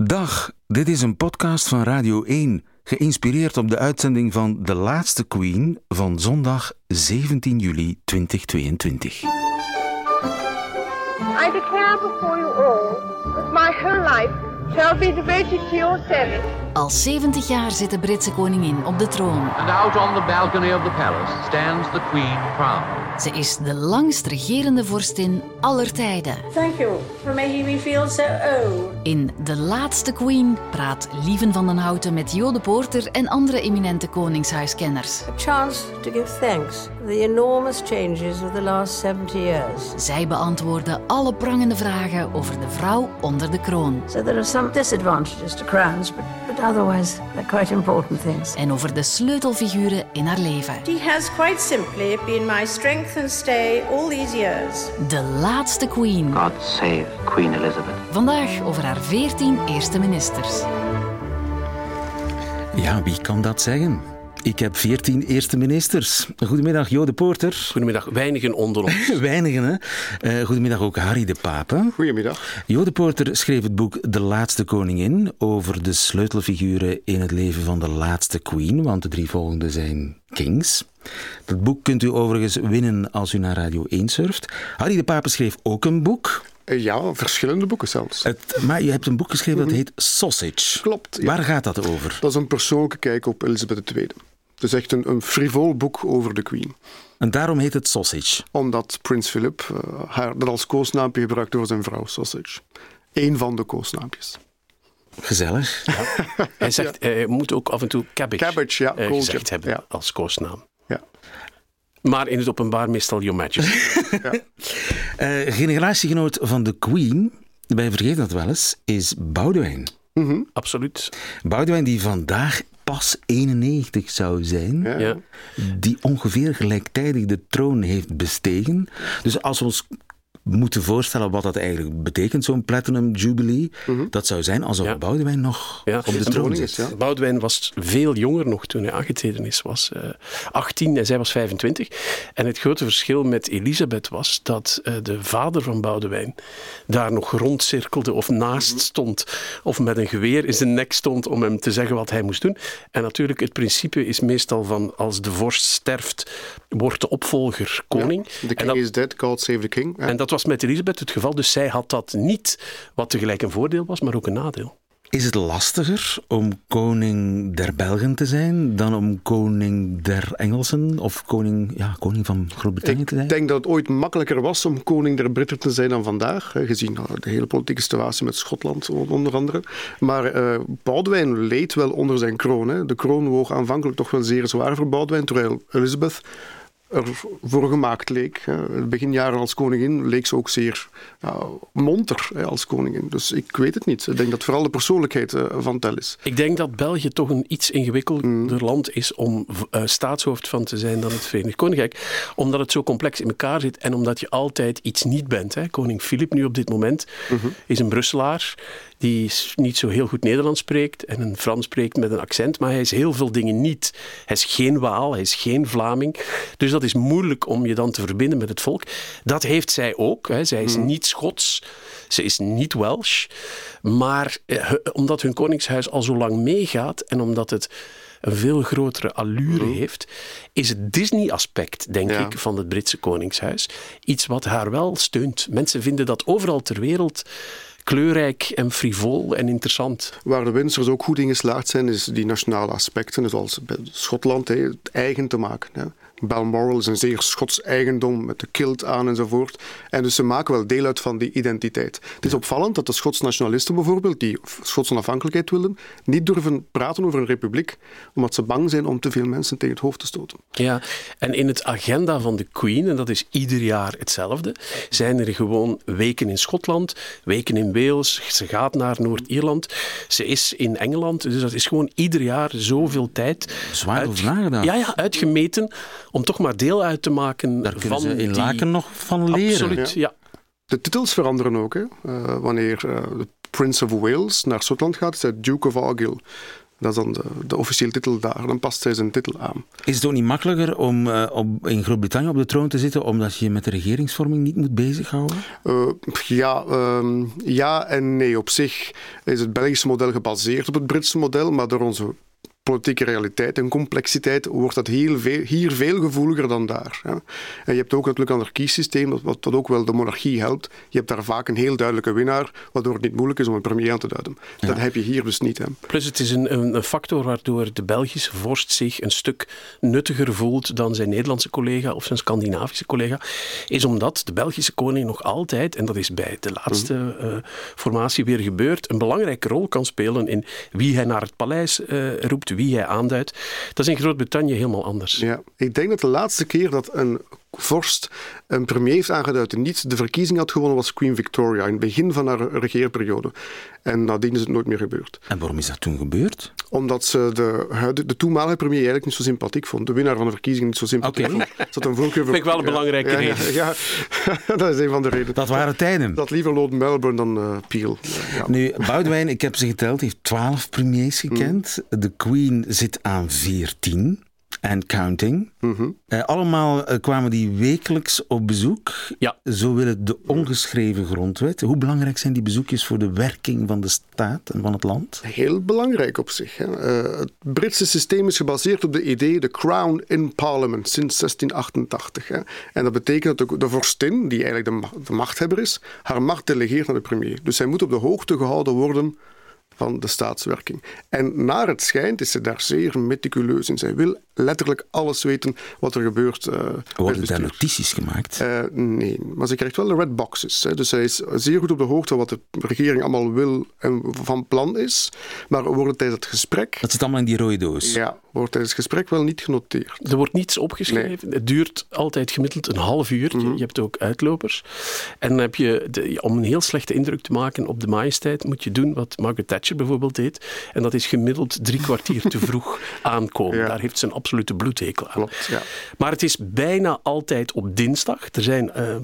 Dag, dit is een podcast van Radio 1, geïnspireerd op de uitzending van De Laatste Queen van zondag 17 juli 2022. I declare before you all that my whole life shall be devoted to your service. Al 70 jaar zit de Britse koningin op de troon. And out on the balcony of the palace stands the Queen crowned. Ze is de langst regerende vorstin aller tijden. Thank you for making me feel so old. In De Laatste Queen praat Lieven van den Houten met Jode Poorter en andere eminente koningshuiskenners. A chance to give thanks the enormous changes of the last 70 years. Zij beantwoorden alle prangende vragen over de vrouw onder de kroon. So there are some disadvantages to crowns, but, but otherwise they're quite important things. En over de sleutelfiguren in haar leven. She has quite simply been my strength and stay all these years. De Laatste Queen. God save Queen Elizabeth. Vandaag over haar 14 eerste ministers. Ja, wie kan dat zeggen? Ik heb 14 eerste ministers. Goedemiddag, Jo de Poorter. Goedemiddag, weinigen onder ons. Weinigen, hè? Eh, goedemiddag ook Harry de Pape. Goedemiddag. Jo de Poorter schreef het boek De Laatste Koningin over de sleutelfiguren in het leven van de laatste queen, want de drie volgende zijn kings. Dat boek kunt u overigens winnen als u naar Radio 1 surft. Harry de Pape schreef ook een boek. Eh, Ja, verschillende boeken zelfs. Het, maar je hebt een boek geschreven dat heet Sausage. Klopt, ja. Waar gaat dat over? Dat is een persoonlijke kijk op Elisabeth II. Het is echt een, een frivol boek over de Queen. En daarom heet het Sausage. Omdat prins Philip eh, haar dat als koosnaampje gebruikt door zijn vrouw Sausage. Eén van de koosnaampjes. Gezellig. Hij zegt, hij moet ook af en toe cabbage, Cabbage, ja, eh, kooltje, gezegd hebben ja. als koosnaam. Ja. Maar in het openbaar meestal Your Majesty. Eh, generatiegenoot van de Queen, wij vergeten dat wel eens, is Boudewijn. Absoluut. Boudewijn die vandaag pas 91 zou zijn, Ja. Ja. die ongeveer gelijktijdig de troon heeft bestegen. Dus als we ons moeten voorstellen wat dat eigenlijk betekent, zo'n Platinum Jubilee, dat zou zijn alsof Ja. Boudewijn nog Ja. op de De troon zit. is, ja. Boudewijn was veel jonger nog toen hij aangetreden is. was eh 18 en zij was 25. En het grote verschil met Elisabeth was dat eh, de vader van Boudewijn daar nog rondcirkelde of naast stond. Of met een geweer in zijn nek stond om hem te zeggen wat hij moest doen. En natuurlijk, het principe is meestal van als de vorst sterft, wordt de opvolger koning. The En king dat- is dead, God save the king. En dat was met Elisabeth het geval. Dus zij had dat niet, wat tegelijk een voordeel was, maar ook een nadeel. Is het lastiger om koning der Belgen te zijn dan om koning der Engelsen of koning, ja, koning van Groot-Brittannië te zijn? Ik denk dat het ooit makkelijker was om koning der Britten te zijn dan vandaag, gezien eh, de hele politieke situatie met Schotland onder andere. Maar eh Boudewijn leed wel onder zijn kroon. Hè. De kroon woog aanvankelijk toch wel zeer zwaar voor Boudewijn, terwijl Elizabeth ervoor gemaakt leek. beginjaren als koningin leek ze ook zeer monter hè, als koningin. Dus ik weet het niet. Ik denk dat vooral de persoonlijkheid eh, van tel is. Ik denk dat België toch een iets ingewikkelder land is om eh, staatshoofd van te zijn dan het Verenigd Koninkrijk. Omdat het zo complex in elkaar zit en omdat je altijd iets niet bent. Hè. Koning Filip nu op dit moment is een Brusselaar die niet zo heel goed Nederlands spreekt en een Frans spreekt met een accent, maar hij is heel veel dingen niet. Hij is geen Waal, hij is geen Vlaming. Dus dat is moeilijk om je dan te verbinden met het volk. Dat heeft zij ook. Hè. Zij is niet Schots, ze is niet Welsh. Maar eh, omdat hun koningshuis al zo lang meegaat en omdat het een veel grotere allure heeft, is het Disney-aspect, denk Ja. ik, van het Britse koningshuis iets wat haar wel steunt. Mensen vinden dat overal ter wereld kleurrijk en frivol en interessant. Waar de Windsors ook goed in geslaagd zijn, is die nationale aspecten, zoals bij Schotland, eigen te maken. Balmoral is een zeer Schots eigendom met de kilt aan enzovoort. En dus ze maken wel deel uit van die identiteit. Het is opvallend dat de Schots nationalisten bijvoorbeeld, die Schotse onafhankelijkheid willen, niet durven praten over een republiek, omdat ze bang zijn om te veel mensen tegen het hoofd te stoten. Ja, en in het agenda van de Queen, en dat is ieder jaar hetzelfde, zijn er gewoon weken in Schotland, weken in Wales, ze gaat naar Noord-Ierland, ze is in Engeland, dus dat is gewoon ieder jaar zoveel tijd. Zwaar uit- over. Ja, ja, uitgemeten om toch maar deel uit te maken Daar van ze in die... Laken nog van leren. Absoluut, ja. De titels veranderen ook. Hè. Eh, wanneer eh, de Prince of Wales naar Schotland gaat, is hij Duke of Argyll. Dat is dan de, de officiële titel daar. Dan past zij zijn titel aan. Is het ook niet makkelijker om uh, op, in Groot-Brittannië op de troon te zitten omdat je met de regeringsvorming niet moet bezighouden? Uh, ja, uh, ja en nee. Op zich is het Belgische model gebaseerd op het Britse model, maar door onze politieke realiteit en complexiteit wordt dat heel veel, hier veel gevoeliger dan daar. En je hebt ook natuurlijk een anarchiesysteem, wat, wat ook wel de monarchie helpt. Je hebt daar vaak een heel duidelijke winnaar, waardoor het niet moeilijk is om een premier aan te duiden. Dat heb je hier dus niet. Hè. Plus het is een, een, factor waardoor de Belgische vorst zich een stuk nuttiger voelt dan zijn Nederlandse collega of zijn Scandinavische collega, is omdat de Belgische koning nog altijd, en dat is bij de laatste mm. uh, formatie weer gebeurd, een belangrijke rol kan spelen in wie hij naar het paleis uh, roept, wie hij aanduidt. Dat is in Groot-Brittannië helemaal anders. Ja, ik denk dat de laatste keer dat een vorst een premier heeft aangeduid die niet de verkiezing had gewonnen, was Queen Victoria in het begin van haar regeerperiode. En nadien is het nooit meer gebeurd. En waarom is dat toen gebeurd? Omdat ze de, de, de toenmalige premier eigenlijk niet zo sympathiek vond. De winnaar van de verkiezingen niet zo sympathiek okay. vond. Dat een voorkeur voor... Vind ik wel een belangrijke ja, reden. Ja, ja, dat is een van de redenen. Dat waren tijden. Dat liever Lord Melbourne dan uh, Peel. Nu, Boudewijn, ik heb ze geteld, heeft twaalf premiers gekend. Mm. De Queen zit aan veertien en counting. Mm -hmm. uh, allemaal uh, kwamen die wekelijks op bezoek. Ja. Zo wil het de ongeschreven grondwet. Hoe belangrijk zijn die bezoekjes voor de werking van de staat en van het land? Heel belangrijk op zich. Hè. Uh, het Britse systeem is gebaseerd op de idee de Crown in Parliament sinds 1688. Hè. En dat betekent dat de, de vorstin, die eigenlijk de, ma de machthebber is, haar macht delegeert naar de premier. Dus zij moet op de hoogte gehouden worden van de staatswerking. En naar het schijnt is ze daar zeer meticuleus in. Zij wil letterlijk alles weten wat er gebeurt. Uh, Worden daar notities gemaakt? Uh, nee, maar ze krijgt wel de red boxes. Hè. Dus zij is zeer goed op de hoogte wat de regering allemaal wil en van plan is. Maar wordt tijdens het gesprek... Dat zit allemaal in die rode doos? Ja, wordt tijdens het gesprek wel niet genoteerd. Er wordt niets opgeschreven. Nee. Het duurt altijd gemiddeld een half uur. Mm -hmm. Je hebt ook uitlopers. En dan heb je, de, om een heel slechte indruk te maken op de majesteit, moet je doen wat Margaret Thatcher bijvoorbeeld deed. En dat is gemiddeld drie kwartier te vroeg aankomen. Ja. Daar heeft ze een absolute bloedhekel aan. Klopt, ja. Maar het is bijna altijd op dinsdag. Er zijn uh,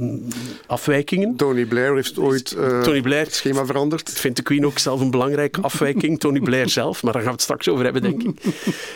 afwijkingen. Tony Blair heeft ooit uh, Tony Blair, het schema veranderd. Dat vindt de Queen ook zelf een belangrijke afwijking. Tony Blair zelf, maar daar gaan we het straks over hebben, denk ik.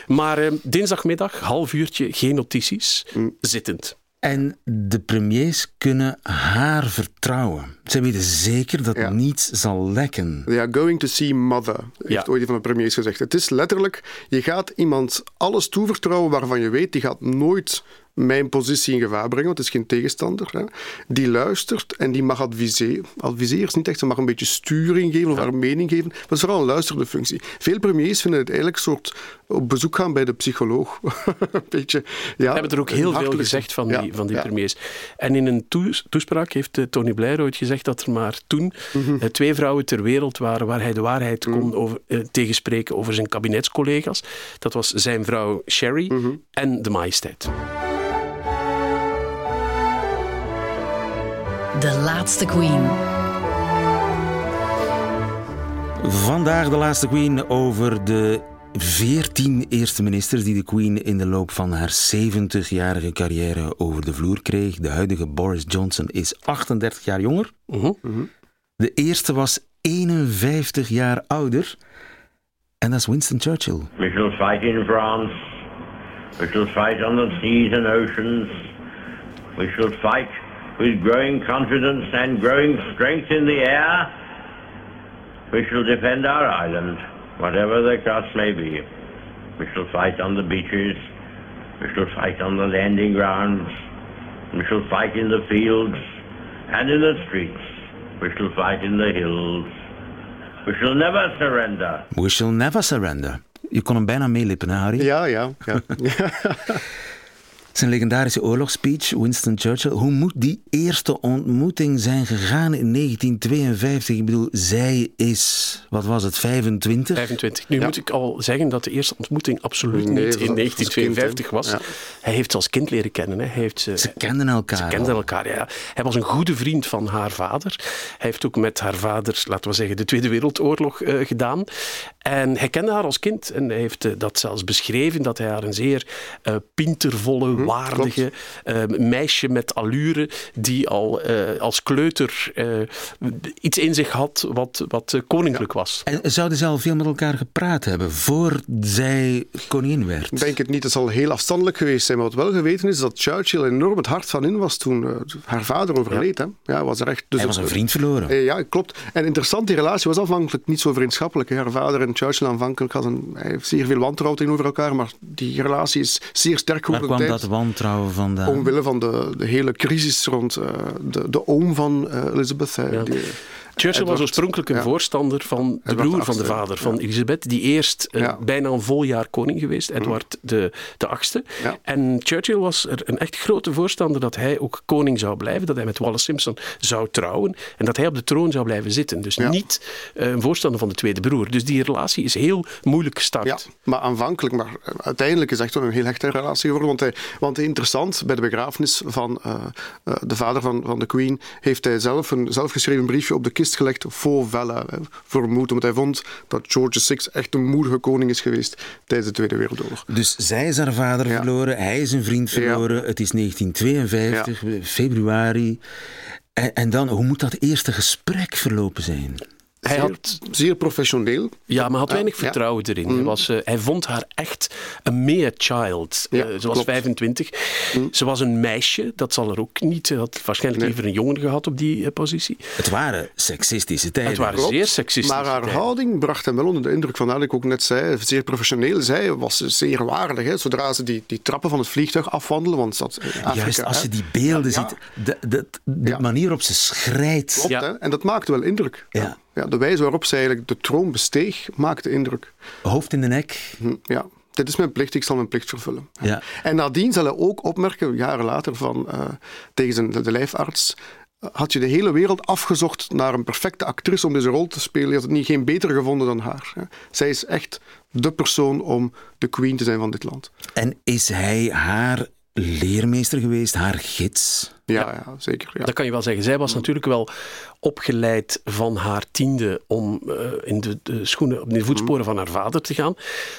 Maar uh, dinsdagmiddag, half uurtje, geen notities, mm. zittend. En de premiers kunnen haar vertrouwen. Ze weten zeker dat Ja. niets zal lekken. Are going to see mother, heeft Ja. ooit een van de premiers gezegd. Het is letterlijk, je gaat iemand alles toevertrouwen waarvan je weet, die gaat nooit mijn positie in gevaar brengen, want het is geen tegenstander. Hè. Die luistert en die mag adviseren. Adviseren is niet echt, ze mag een beetje sturing geven of haar mening geven. Maar het is vooral een luisterende functie. Veel premiers vinden het eigenlijk een soort op bezoek gaan bij de psycholoog. een beetje, ja, We hebben er ook heel veel gezegd van die, Ja, van die ja. premiers. En in een toes- toespraak heeft eh, Tony Blair ooit gezegd dat er maar toen Mhm. eh, twee vrouwen ter wereld waren waar hij de waarheid kon over, eh, tegenspreken over zijn kabinetscollega's. Dat was zijn vrouw Sherry Mhm. en de majesteit. De laatste Queen. Vandaag de laatste Queen over de 14 eerste ministers die de Queen in de loop van haar 70-jarige carrière over de vloer kreeg. De huidige Boris Johnson is 38 jaar jonger. Mhm. De eerste was 51 jaar ouder. En dat is Winston Churchill. We shall fight in France. We shall fight on the seas and oceans. We shall fight with growing confidence and growing strength in the air. We shall defend our island, whatever the cost may be. We shall fight on the beaches. We shall fight on the landing grounds. We shall fight in the fields and in the streets. We shall fight in the hills. We shall never surrender. We shall never surrender. Je kon hem bijna meelippen, hè, Harry? Ja, ja, ja. Zijn legendarische oorlogsspeech, Winston Churchill. Hoe moet die eerste ontmoeting zijn gegaan in 1952? Ik bedoel, zij is, wat was het, 25? 25. Nu Ja. moet ik al zeggen dat de eerste ontmoeting absoluut Nee, niet in was 1952 was. Hij heeft ze als kind leren kennen. Hè. Hij heeft ze, Ze kenden elkaar. Ze kenden elkaar, ja. Hij was een goede vriend van haar vader. Hij heeft ook met haar vader, laten we zeggen, de Tweede Wereldoorlog eh, gedaan. En hij kende haar als kind en hij heeft eh, dat zelfs beschreven, dat hij haar een zeer uh, pintervolle, Mhm, waardige uh, meisje met allure, die al uh, als kleuter iets in zich had wat, wat koninklijk Ja. was. En zouden ze al veel met elkaar gepraat hebben voor zij koningin werd? Ik denk het niet. Het zal heel afstandelijk geweest zijn. Maar wat wel geweten is, is dat Churchill enorm het hart van in was toen uh, haar vader overleed. Ja. Hè? Ja, was er echt, dus Hij was een vriend verloren. Uh, ja, klopt. En interessant, die relatie was afhankelijk niet zo vriendschappelijk. Haar vader en Churchill aanvankelijk hadden hij heeft zeer veel wantrouwen tegenover elkaar, maar die relatie is zeer sterk Waar geworden. kwam dat wantrouwen vandaan? Omwille van de, de hele crisis rond uh, de, de oom van uh, Elizabeth. Ja. Die, Churchill was oorspronkelijk een voorstander van de broer van de vader van. Elisabeth, die eerst ja. bijna een vol jaar koning geweest, Edward de, de achtste. En Churchill was er een echt grote voorstander dat hij ook koning zou blijven, dat hij met Wallace Simpson zou trouwen en dat hij op de troon zou blijven zitten. Dus niet uh, een voorstander van de tweede broer. Dus die relatie is heel moeilijk gestart. Ja, maar aanvankelijk, maar uiteindelijk is echt wel een heel hechte relatie geworden. Want, hij, want interessant, bij de begrafenis van uh, de vader van, van de Queen heeft hij zelf een zelfgeschreven briefje op de kist gelegd voor Vella, voor moed, omdat hij vond dat George VI echt een moedige koning is geweest tijdens de Tweede Wereldoorlog. Dus zij is haar vader ja. verloren, hij is een vriend verloren, ja. het is 1952, ja. februari. En, en dan, hoe moet dat eerste gesprek verlopen zijn? Hij zeer, had zeer professioneel. Ja, maar had weinig ja, vertrouwen ja. erin. Mm. Hij, was, uh, hij vond haar echt een mere child. Ja, uh, ze was klopt. 25. Mm. Ze was een meisje, dat zal er ook niet. Ze had waarschijnlijk nee. liever een jongen gehad op die uh, positie. Het waren seksistische tijden. Het waren klopt, zeer seksistische Maar haar tijden. houding bracht hem wel onder de indruk van dat ik ook net zei. Zeer professioneel. Zij was zeer waardig. Hè, zodra ze die, die trappen van het vliegtuig afwandelen. Want dat Afrika, Juist als hè. je die beelden ziet, de, de, de manier waarop ze schrijdt. Klopt, hè? En dat maakte wel indruk. Ja. Ja, de wijze waarop ze eigenlijk de troon besteeg, maakte indruk. Hoofd in de nek. Ja, dit is mijn plicht, ik zal mijn plicht vervullen. Ja. En nadien zal hij ook opmerken, jaren later, van, uh, tegen zijn, de, de lijfarts, had je de hele wereld afgezocht naar een perfecte actrice om deze rol te spelen. Je had het niet geen beter gevonden dan haar. Zij is echt de persoon om de queen te zijn van dit land. En is hij haar leermeester geweest, haar gids? Ja, ja. ja zeker. Ja. Dat kan je wel zeggen. Zij was natuurlijk wel opgeleid van haar tiende om uh, in de, de, schoenen, op de voetsporen van haar vader te gaan.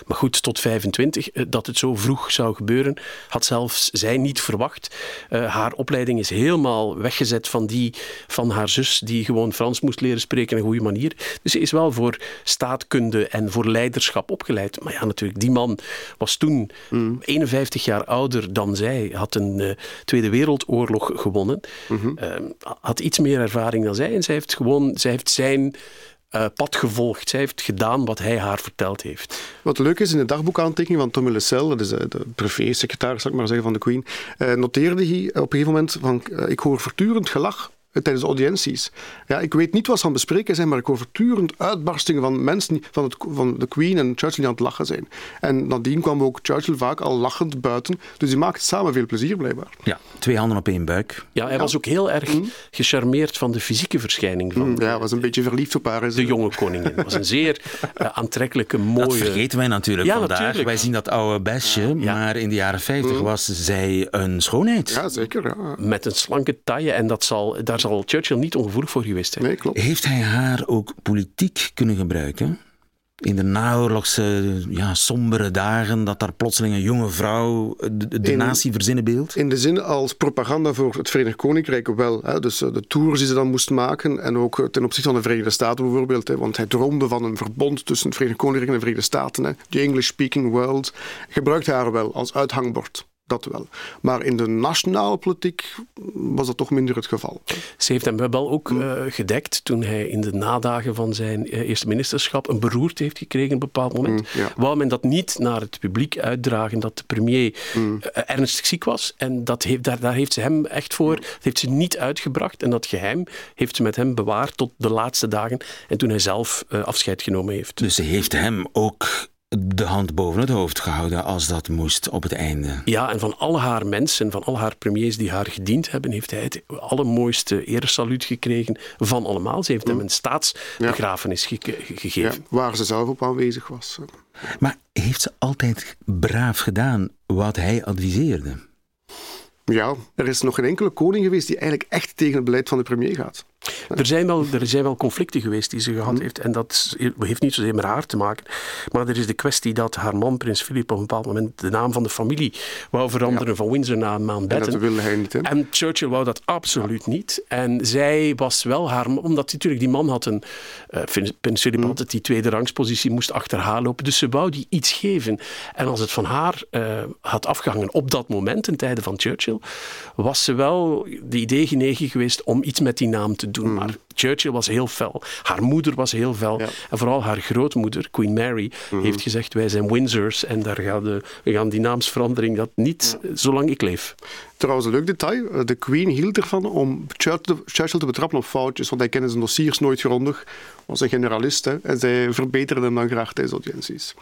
Maar goed, tot 25, uh, dat het zo vroeg zou gebeuren, had zelfs zij niet verwacht. Uh, haar opleiding is helemaal weggezet van die van haar zus, die gewoon Frans moest leren spreken op een goede manier. Dus ze is wel voor staatkunde en voor leiderschap opgeleid. Maar ja, natuurlijk, die man was toen mm. 51 jaar ouder dan zij, had een Tweede Wereldoorlog gewonnen, mm-hmm. had iets meer ervaring dan zij. En zij heeft gewoon zij heeft zijn uh, pad gevolgd. Zij heeft gedaan wat hij haar verteld heeft. Wat leuk is in de dagboekaantekening van Tommy Lecel, dat is de, de privé-secretaris, zal ik maar zeggen, van de Queen, uh, noteerde hij op een gegeven moment van uh, ik hoor voortdurend gelach tijdens de audiënties. Ja, ik weet niet wat ze aan het bespreken zijn, maar ik hoor voortdurend uitbarstingen van mensen van, het, van de Queen en Churchill die aan het lachen zijn. En nadien kwam ook Churchill vaak al lachend buiten. Dus die maakten samen veel plezier, blijkbaar. Ja, twee handen op één buik. Ja, hij ja. was ook heel erg mm. gecharmeerd van de fysieke verschijning van... Mm, ja, hij was een beetje verliefd op haar. De jonge koningin. was een zeer uh, aantrekkelijke, mooie... Dat vergeten wij natuurlijk ja, vandaag. Natuurlijk. Wij zien dat oude besje, maar in de jaren 50 mm. was zij een schoonheid. Ja, zeker. Ja. Met een slanke taille en dat zal, daar zal Churchill niet ongevoelig voor geweest zijn. Nee, klopt. Heeft hij haar ook politiek kunnen gebruiken? In de naoorlogse, ja, sombere dagen, dat daar plotseling een jonge vrouw de, de in, natie verzinnen beeld? In de zin als propaganda voor het Verenigd Koninkrijk wel. Hè. Dus de tours die ze dan moest maken en ook ten opzichte van de Verenigde Staten bijvoorbeeld. Hè. Want hij droomde van een verbond tussen het Verenigd Koninkrijk en de Verenigde Staten. Hè. The English-speaking world. Gebruikte haar wel als uithangbord dat wel. Maar in de nationale politiek was dat toch minder het geval. Ze heeft hem wel ook uh, gedekt toen hij in de nadagen van zijn uh, eerste ministerschap een beroerte heeft gekregen op een bepaald moment. Mm, ja. Wou men dat niet naar het publiek uitdragen dat de premier mm. uh, ernstig ziek was. En dat heeft, daar, daar heeft ze hem echt voor, dat heeft ze niet uitgebracht. En dat geheim heeft ze met hem bewaard tot de laatste dagen. En toen hij zelf afscheid genomen heeft. Dus ze heeft hem ook de hand boven het hoofd gehouden als dat moest op het einde. Ja, en van al haar mensen, van al haar premiers die haar gediend hebben, heeft hij het allermooiste eresaluut gekregen van allemaal. Ze heeft hem een staatsbegrafenis ja. ge gegeven. Ja, waar ze zelf op aanwezig was. Maar heeft ze altijd braaf gedaan wat hij adviseerde? Ja, er is nog geen enkele koning geweest die eigenlijk echt tegen het beleid van de premier gaat. Er zijn, wel, er zijn wel conflicten geweest die ze gehad Mhm. heeft. En dat heeft niet zozeer met haar te maken. Maar er is de kwestie dat haar man, prins Philip, op een bepaald moment de naam van de familie wou veranderen van Windsor naar En dat Mountbatten. wilde hij niet. Hè? En Churchill wou dat absoluut niet. En zij was wel haar... Omdat natuurlijk die man had een... eh prins Philip had het die tweede rangspositie, moest achter haar lopen. Dus ze wou die iets geven. En als het van haar eh, had afgehangen op dat moment, in tijden van Churchill, was ze wel de idee genegen geweest om iets met die naam te doen. Maar Churchill was heel fel. Haar moeder was heel fel. En vooral haar grootmoeder, Queen Mary, heeft gezegd: Wij zijn Windsors en daar gaan de, we gaan die naamsverandering dat niet zolang ik leef. Trouwens, een leuk detail. eh, De Queen hield ervan om Churchill Churchill te betrappen op foutjes, want hij kende zijn dossiers nooit grondig. was een generalist hè, en zij verbeterde hem dan graag tijdens audiënties.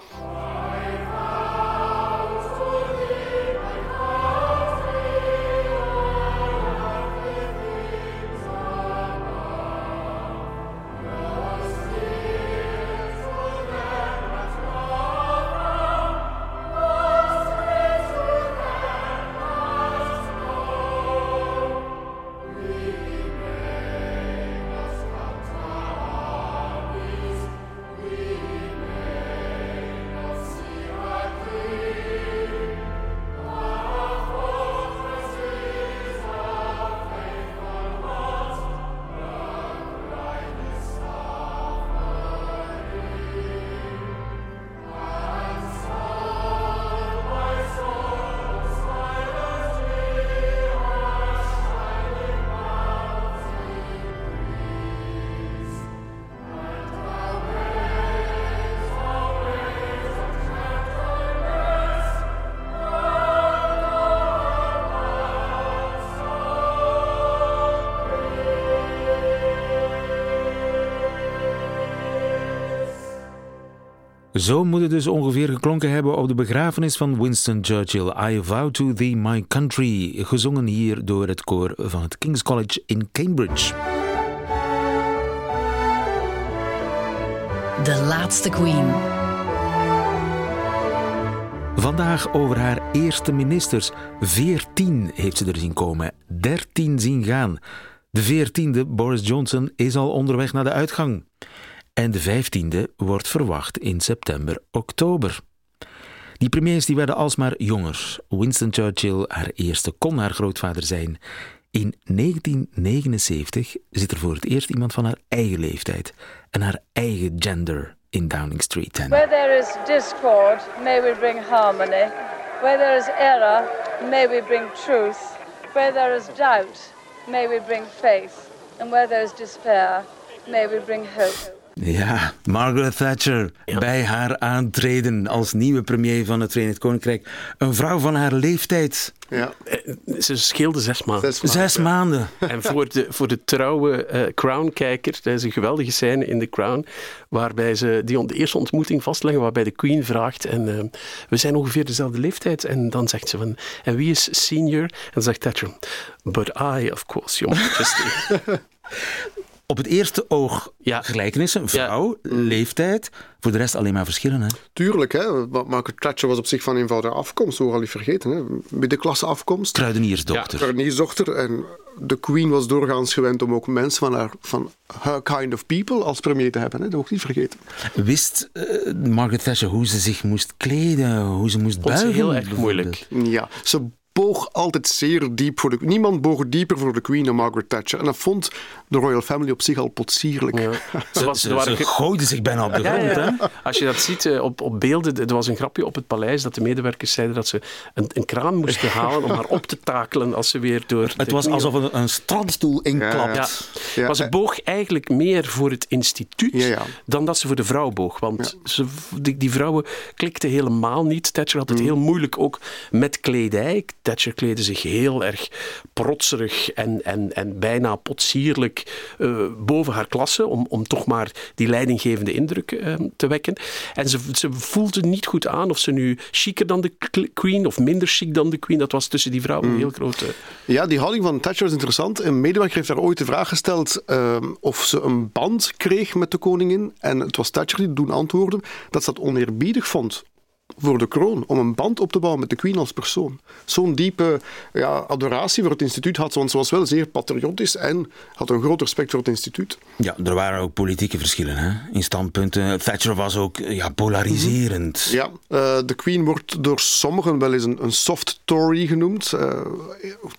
Zo moet het dus ongeveer geklonken hebben op de begrafenis van Winston Churchill. I vow to thee my country, gezongen hier door het koor van het King's College in Cambridge. De laatste Queen. Vandaag over haar eerste ministers. Veertien heeft ze er zien komen, dertien zien gaan. De veertiende, Boris Johnson, is al onderweg naar de uitgang. En de vijftiende wordt verwacht in september, oktober. Die premiers die werden alsmaar jonger. Winston Churchill, haar eerste, kon haar grootvader zijn. In 1979 zit er voor het eerst iemand van haar eigen leeftijd en haar eigen gender in Downing Street 10. Where there is discord, may we bring harmony. Where there is error, may we bring truth. Where there is doubt, may we bring faith. And where there is despair, may we bring hope. Ja, Margaret Thatcher bij haar aantreden als nieuwe premier van het Verenigd Koninkrijk. Een vrouw van haar leeftijd. Ja, Ze scheelde zes maanden. zes maanden. Zes maanden. En voor de, voor de trouwe eh, Crown-kijker, dat is een geweldige scène in The Crown, waarbij ze die on- de eerste ontmoeting vastleggen, waarbij de Queen vraagt, en eh, we zijn ongeveer dezelfde leeftijd, en dan zegt ze van, en wie is senior? En dan zegt Thatcher, but I, of course, your majesty. Op het eerste oog Ja. gelijkenissen. Vrouw, leeftijd. Voor de rest alleen maar verschillen. Hè? Tuurlijk, hè. Margaret Thatcher was op zich van eenvoudige afkomst, we al niet vergeten. Hè. Middenklasse afkomst. Kruideniersdochter. Kruideniersdochter. En de Queen was doorgaans gewend om ook mensen van haar, van her kind of people als premier te hebben. Hè. Dat ook niet vergeten. Wist eh, Margaret Thatcher hoe ze zich moest kleden, hoe ze moest buigen? heel erg moeilijk. Ja, ze boog altijd zeer diep voor de... Niemand boog dieper voor de Queen dan Margaret Thatcher. En dat vond de royal family op zich al potsierlijk. Ja. Ze was, Ze, waren ze ge- gooide zich bijna op de grond. ja. Hè? Als je dat ziet eh, op, op beelden, er was een grapje op het paleis dat de medewerkers zeiden dat ze een, een kraan moesten halen om haar op te takelen als ze weer door. Het was alsof een, een strandstoel inklapt. Ja. Ja, maar ze boog eigenlijk meer voor het instituut Ja, ja. dan dat ze voor de vrouw boog. Want ze, die, die vrouwen klikten helemaal niet. Thatcher had het heel moeilijk ook met kledij. Thatcher kleedde zich heel erg protserig en, en, en bijna potsierlijk eh, boven haar klasse, om, om toch maar die leidinggevende indruk eh, te wekken. En ze, ze voelde niet goed aan of ze nu chiquer dan de queen of minder chic dan de queen. Dat was tussen die vrouwen een heel grote... Ja, die houding van Thatcher is interessant. Een medewerker heeft daar ooit de vraag gesteld ehm, of ze een band kreeg met de koningin. En het was Thatcher die toen antwoordde dat ze dat oneerbiedig vond voor de kroon, om een band op te bouwen met de Queen als persoon. Zo'n diepe ja, adoratie voor het instituut had, want ze was wel zeer patriotisch en had een groot respect voor het instituut. Ja, er waren ook politieke verschillen hè? in standpunten. Thatcher was ook ja, polariserend. Ja, uh, de Queen wordt door sommigen wel eens een, een soft Tory genoemd. Uh,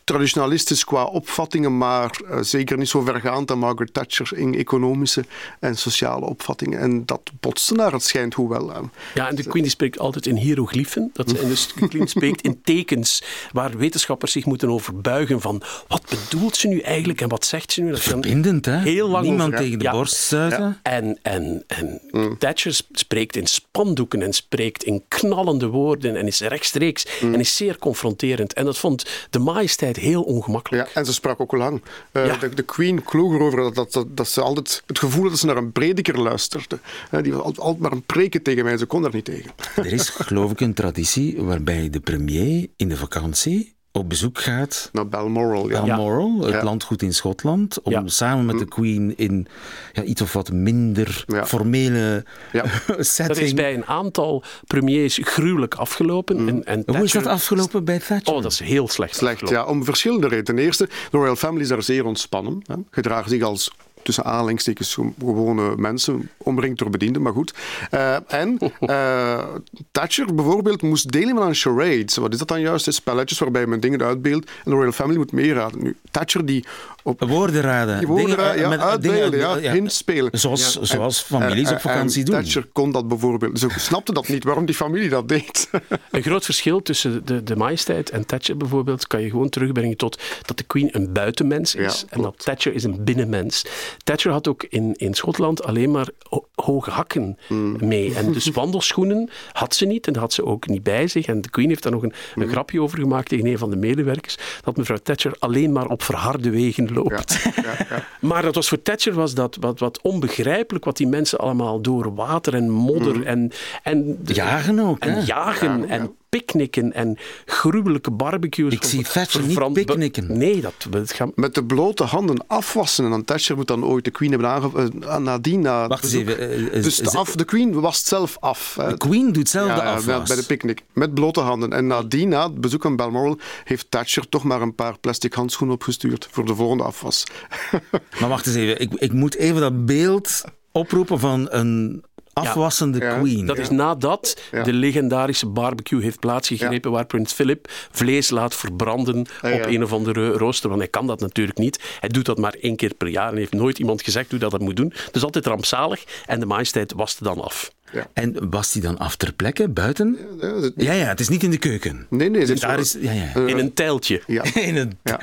traditionalistisch qua opvattingen, maar uh, zeker niet zo vergaand aan Margaret Thatcher in economische en sociale opvattingen. En dat botste naar het schijnt hoewel aan. Ja, en de Queen die spreekt altijd in hieroglyphen. Dat ze, en dus spreekt in tekens waar wetenschappers zich moeten over buigen van wat bedoelt ze nu eigenlijk en wat zegt ze nu? Dat Verbindend, hè? Heel lang Niemand over, tegen de ja. borst. Ja. En, en, en mm. Thatcher spreekt in spandoeken en spreekt in knallende woorden en is rechtstreeks mm. en is zeer confronterend. En dat vond de majesteit heel ongemakkelijk. Ja, en ze sprak ook lang. Uh, ja. de, de, Queen kloog erover dat, dat, dat, dat, ze altijd het gevoel had dat ze naar een prediker luisterde. Uh, die was altijd, altijd maar een preken tegen mij, ze kon daar niet tegen. Er is geloof ik een traditie waarbij de premier in de vakantie op bezoek gaat naar Balmoral, ja. Balmoral het ja. landgoed in Schotland, om ja. samen met de Queen in ja, iets of wat minder formele setting. Dat is bij een aantal premiers gruwelijk afgelopen. Mm. En, en Hoe is dat afgelopen bij Thatcher? Oh, dat is heel slecht. Slecht, ja, om verschillende redenen. Ten eerste, de Royal Family is daar zeer ontspannen. Hè. Gedragen zich als tussen aanhalingstekens gewone mensen, omringd door bedienden, maar goed. Uh, en uh, Thatcher bijvoorbeeld moest deelnemen aan charades. Wat is dat dan juist? Spelletjes waarbij men dingen uitbeeldt en de Royal Family moet meeraden. Nu, Thatcher die op... Woorden raden. Die woorden dingen, raden, ja, met, uitbeelden, dingen, ja, ja, hints spelen. Zoals, ja. zoals families en, op vakantie en doen. Thatcher kon dat bijvoorbeeld. Ze snapte dat niet, waarom die familie dat deed. Een groot verschil tussen de, de majesteit en Thatcher bijvoorbeeld kan je gewoon terugbrengen tot dat de Queen een buitenmens is en dat Thatcher is een binnenmens. Thatcher had ook in, in Schotland alleen maar hoge hakken mm. mee. En dus wandelschoenen had ze niet en dat had ze ook niet bij zich. En de Queen heeft daar nog een, een mm. grapje over gemaakt tegen een van de medewerkers, dat mevrouw Thatcher alleen maar op verharde wegen loopt. Ja, ja, ja. maar dat was voor Thatcher was dat wat, wat onbegrijpelijk wat die mensen allemaal door water en modder mm. en, en... Jagen ook, En hè? jagen en picknicken en gruwelijke barbecues. Ik zie Thatcher niet picknicken. Nee, dat, dat gaat... Met de blote handen afwassen. En dan Thatcher moet dan ooit de Queen hebben. Uh, nadien na Wacht eens even. Uh, dus de, af, de Queen wast zelf af. De Queen doet zelf ja, de afwas. Bij de picknick. Met blote handen. En nadien, na het bezoek aan Balmoral, heeft Thatcher toch maar een paar plastic handschoenen opgestuurd voor de volgende afwas. maar wacht eens even. Ik, ik moet even dat beeld oproepen van een afwassende ja, queen. Dat is nadat ja. de legendarische barbecue heeft plaatsgegrepen ja. waar prins Philip vlees laat verbranden op een of andere rooster. Want hij kan dat natuurlijk niet. Hij doet dat maar één keer per jaar en heeft nooit iemand gezegd hoe dat dat moet doen. Dus altijd rampzalig en de majesteit waste dan af. Ja. En was die dan af ter plekke, buiten? Ja, ja, ja, ja het is niet in de keuken. Nee, nee. Dus daar is, ja, ja. Uh, in een tijltje. Ja. in een ja.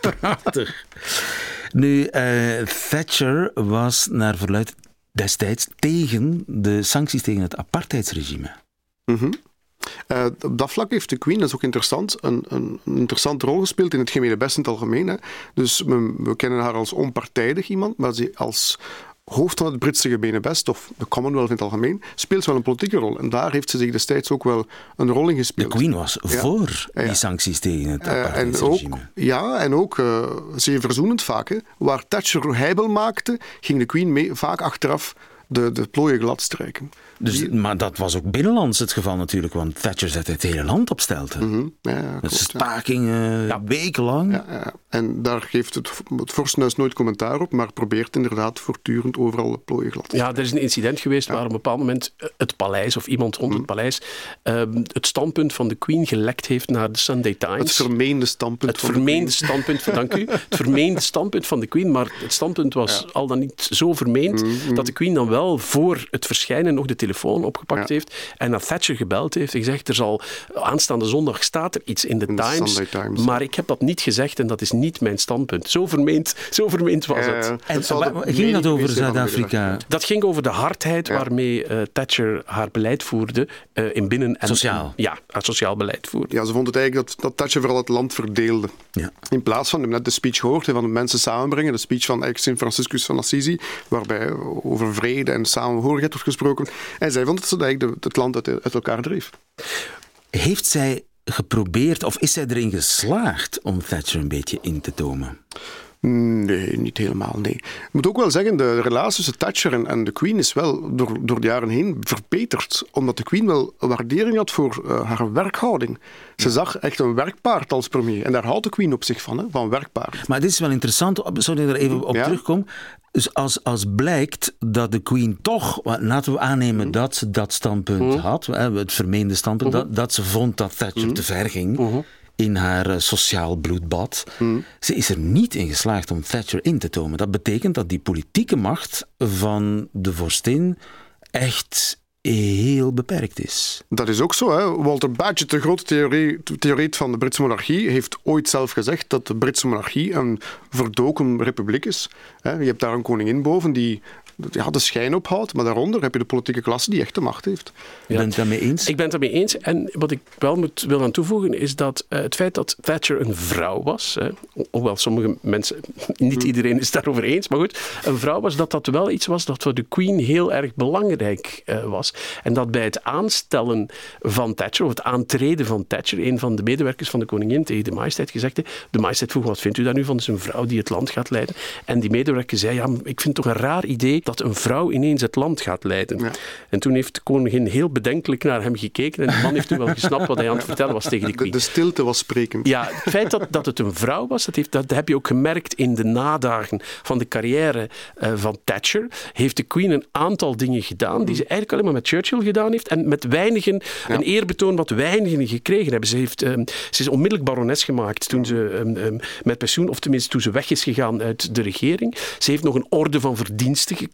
Prachtig. Nu, uh, Thatcher was naar verluid destijds tegen de sancties tegen het apartheidsregime. Mm op dat vlak heeft de Queen, dat is ook interessant, een, een, een interessante rol gespeeld in het gemene best in het algemeen. Hè. Dus we, we, kennen haar als onpartijdig iemand, maar ze als hoofd van het Britse gemene best, of de Commonwealth in het algemeen, speelt wel een politieke rol. En daar heeft ze zich destijds ook wel een rol in gespeeld. De Queen was ja. voor die sancties tegen het apartheidsregime. Uh, ja, en ook uh, zeer verzoenend vaak. Hè. Waar Thatcher heibel maakte, ging de Queen mee, vaak achteraf de, de plooien glad strijken. Dus, die, maar dat was ook binnenlands het geval natuurlijk, want Thatcher zette het hele land op stelte. Mm -hmm. ja, stakingen, ja. wekenlang. Ja, en daar geeft het, het vorstenhuis nooit commentaar op, maar probeert inderdaad voortdurend overal de plooien glad te Ja, er is een incident geweest waar op een bepaald moment het paleis, of iemand rond mm. het paleis, uh, het standpunt van de Queen gelekt heeft naar de Sunday Times. Het vermeende standpunt het van vermeende de standpunt, dank u. Het vermeende standpunt van de Queen, maar het standpunt was al dan niet zo vermeend mm, dat de Queen dan wel voor het verschijnen nog de telefoon opgepakt ja. heeft en naar Thatcher gebeld heeft en gezegd, er zal aanstaande zondag staat er iets in de, Times, maar ik heb dat niet gezegd en dat is niet mijn standpunt. Zo vermeend, zo vermeend was het. En het ging dat over Zuid-Afrika? Dat ging over de hardheid ja. waarmee uh, Thatcher haar beleid voerde uh, in binnen- en... Sociaal? Ja, haar sociaal beleid voerde. Ja, ze vond het eigenlijk dat, dat Thatcher vooral het land verdeelde. Ja. In plaats van, net de speech gehoord, van de mensen samenbrengen, de speech van Sint Franciscus van Assisi, waarbij over vrede en samenhorigheid wordt gesproken. En zij vond dat ze eigenlijk het land uit, uit elkaar dreef. Heeft zij geprobeerd, of is zij erin geslaagd om Thatcher een beetje in te tomen? Nee, niet helemaal, nee. Ik moet ook wel zeggen, de relatie tussen Thatcher en, en de Queen is wel door, door de jaren heen verbeterd. Omdat de Queen wel waardering had voor uh, haar werkhouding. Ze zag echt een werkpaard als premier. En daar houdt de Queen op zich van, hè, van werkpaard. Maar dit is wel interessant, sorry dat ik er even op Ja. terugkom. Dus als, als blijkt dat de Queen toch, laten we aannemen dat ze dat standpunt had, hè, het vermeende standpunt, dat, dat ze vond dat Thatcher te ver ging in haar eh, sociaal bloedbad. Ze is er niet in geslaagd om Thatcher in te tomen. Dat betekent dat die politieke macht van de vorstin echt heel beperkt is. Dat is ook zo. Hè. Walter Bagehot, de grote theoreet van de Britse monarchie, heeft ooit zelf gezegd dat de Britse monarchie een verdoken republiek is. Hè. Je hebt daar een koningin boven die ja, de schijn ophoudt, maar daaronder heb je de politieke klasse die echt de macht heeft. Ben je het daarmee eens? Ik ben het daarmee eens. En wat ik wel moet, wil aan toevoegen is dat eh, het feit dat Thatcher een vrouw was, hè, ho- hoewel sommige mensen, niet iedereen is daarover eens, maar goed, een vrouw was, dat dat wel iets was dat voor de Queen heel erg belangrijk eh, was. En dat bij het aanstellen van Thatcher, of het aantreden van Thatcher, een van de medewerkers van de koningin tegen de majesteit gezegd heeft, de majesteit vroeg, wat vindt u daar nu van? Het is een vrouw die het land gaat leiden. En die medewerker zei, ja, ik vind het toch een raar idee dat een vrouw ineens het land gaat leiden. Ja. En toen heeft de koningin heel bedenkelijk naar hem gekeken en de man heeft toen wel gesnapt wat hij aan het vertellen was tegen de queen. de stilte was sprekend. Ja, het feit dat, dat het een vrouw was, dat, heeft, dat heb je ook gemerkt in de nadagen van de carrière eh, van Thatcher. Heeft de Queen een aantal dingen gedaan die ze eigenlijk alleen maar met Churchill gedaan heeft en met weinigen, een eerbetoon wat weinigen gekregen hebben. Ze, heeft, ehm, ze is onmiddellijk barones gemaakt toen ze ehm, ehm, met pensioen, of tenminste toen ze weg is gegaan uit de regering. Ze heeft nog een orde van verdiensten gekregen.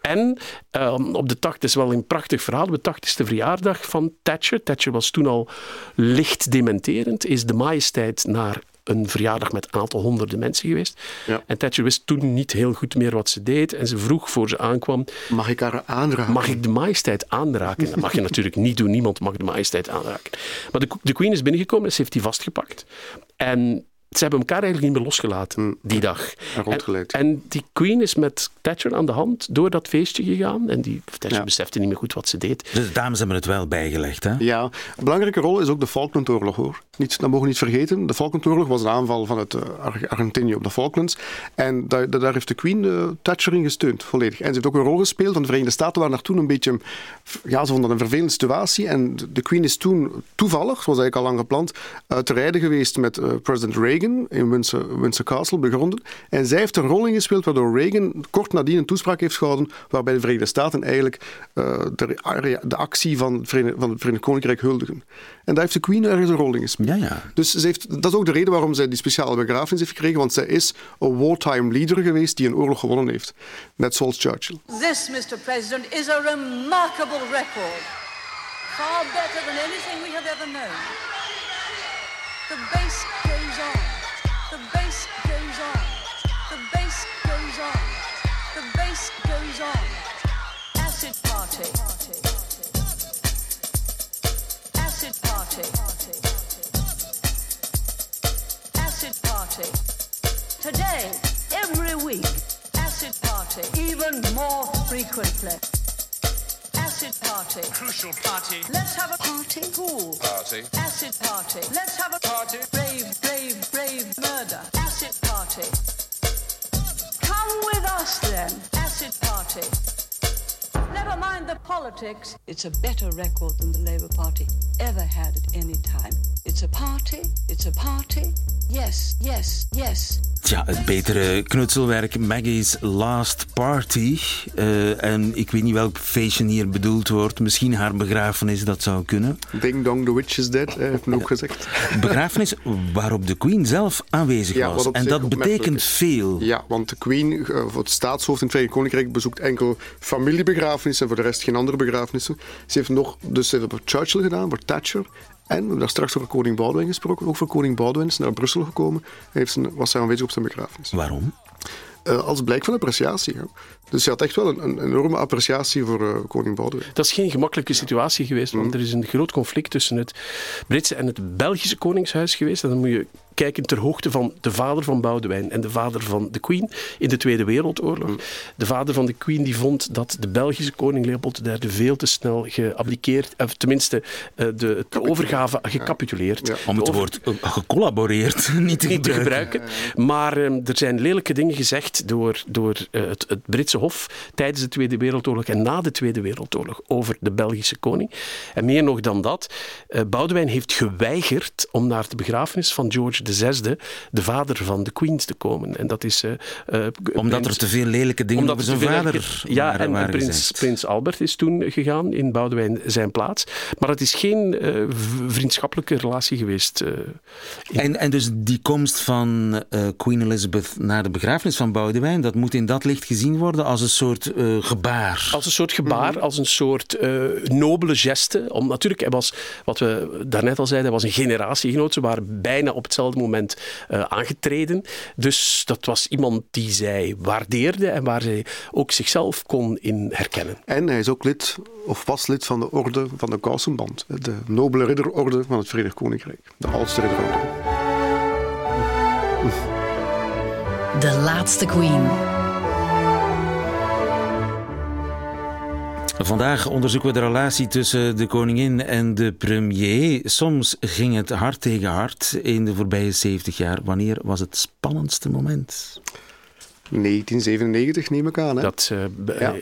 En ehm, op de 80, het is wel een prachtig verhaal, de 80ste verjaardag van Thatcher, Thatcher was toen al licht dementerend, is de majesteit naar een verjaardag met een aantal honderden mensen geweest. Ja. En Thatcher wist toen niet heel goed meer wat ze deed. En ze vroeg voor ze aankwam, Mag ik haar aanraken? mag ik de majesteit aanraken? Dat mag je natuurlijk niet doen. Niemand mag de majesteit aanraken. Maar de, de queen is binnengekomen en ze heeft die vastgepakt. En ze hebben elkaar eigenlijk niet meer losgelaten die dag. En die queen is met Thatcher aan de hand door dat feestje gegaan. En die Thatcher Ja. besefte niet meer goed wat ze deed. Dus de dames hebben het wel bijgelegd, hè? Ja, een belangrijke rol is ook de Falklandoorlog hoor. Niet, dat mogen we niet vergeten. De Falklandoorlog was een aanval vanuit eh, Ar- Argentinië op de Falklands. En daar, daar heeft de Queen eh, Thatcher in gesteund, volledig. En ze heeft ook een rol gespeeld, want de Verenigde Staten waren daar toen een beetje... Ja, ze vonden dat een vervelende situatie. En de- Queen is toen toevallig, zoals eigenlijk al lang gepland, uit te rijden geweest met eh, president Reagan in Windsor, Windsor Castle, begronden. En zij heeft een rol ingespeeld waardoor Reagan kort nadien een toespraak heeft gehouden waarbij de Verenigde Staten eigenlijk eh, de, de actie van het Verenigd, van het Verenigd Koninkrijk huldigen. En daar heeft de Queen ergens een rol in gespeeld. Ja, ja. Dus ze heeft, dat is ook de reden waarom zij die speciale begrafenis heeft gekregen, want zij is een wartime leader geweest die een oorlog gewonnen heeft. Net zoals Churchill. This, Mr. President, is a remarkable record. Far better than anything we have ever known. The on. The bass goes on. The bass goes on. The bass goes on. Acid party. Acid party. Acid party. Today, every week, acid party, even more frequently. Acid party. Crucial party. Let's have a party. Pool. Party. Acid party. Let's have a Party. Brave, brave, brave murder. Acid party. Come with us then. Acid party. Never mind the politics. It's a better record than the Labour Party ever had at any time. It's a party, it's a party. Yes, yes, yes. Tja, het betere knutselwerk Maggie's Last Party. Eh, en ik weet niet welk feestje hier bedoeld wordt. Misschien haar begrafenis, dat zou kunnen. Ding dong, the witch is dead, eh, heeft men ook gezegd. Begrafenis waarop de Queen zelf aanwezig Ja, was. En dat betekent veel. Ja, want de Queen, eh, voor het staatshoofd in het Verenigd Koninkrijk, bezoekt enkel en voor de rest geen andere begrafenissen. Ze heeft nog, dus ze heeft voor Churchill gedaan, voor Thatcher. En we hebben daar straks over koning Boudewijn gesproken. Ook voor koning Boudewijn is naar Brussel gekomen. Hij heeft zijn, was hij aanwezig op zijn begrafenis. Waarom? Eh, als blijk van appreciatie. hè. Dus je had echt wel een, een enorme appreciatie voor uh, koning Boudewijn. Dat is geen gemakkelijke situatie geweest, want er is een groot conflict tussen het Britse en het Belgische koningshuis geweest. En dan moet je kijken ter hoogte van de vader van Boudewijn en de vader van de Queen in de Tweede Wereldoorlog. Mm. De vader van de Queen die vond dat de Belgische koning Leopold III veel te snel geabdiceerd, of tenminste uh, de, de overgave gecapituleerd. Om het woord uh, gecollaboreerd niet te gebruiken. Te gebruiken. Maar um, er zijn lelijke dingen gezegd door, door uh, het, het, Britse Hof tijdens de Tweede Wereldoorlog en na de Tweede Wereldoorlog over de Belgische koning. En meer nog dan dat, Boudewijn heeft geweigerd om naar de begrafenis van George zesde, de vader van de Queens te komen. En dat is... Uh, omdat prins, er te veel lelijke dingen over zijn vader lelijke, Ja, en, en prins, prins, Albert is toen gegaan in Boudewijn zijn plaats. Maar het is geen uh, vriendschappelijke relatie geweest. en, en dus die komst van Queen Elizabeth naar de begrafenis van Boudewijn, dat moet in dat licht gezien worden als een soort gebaar. Als een soort gebaar, mm. als een soort nobele geste. Om, natuurlijk, hij was, wat we daarnet al zeiden, hij was een generatiegenoot. Ze waren bijna op hetzelfde moment uh, aangetreden. Dus dat was iemand die zij waardeerde en waar zij ook zichzelf kon in herkennen. En hij is ook lid, of was lid van de orde van de Kousenband, de nobele ridderorde van het Verenigd Koninkrijk, de oudste ridderorde. De laatste queen. Vandaag onderzoeken we de relatie tussen de koningin en de premier. Soms ging het hart tegen hart in de voorbije 70 jaar. Wanneer was het spannendste moment? 1997 neem ik aan. Hè? Dat uh, ja.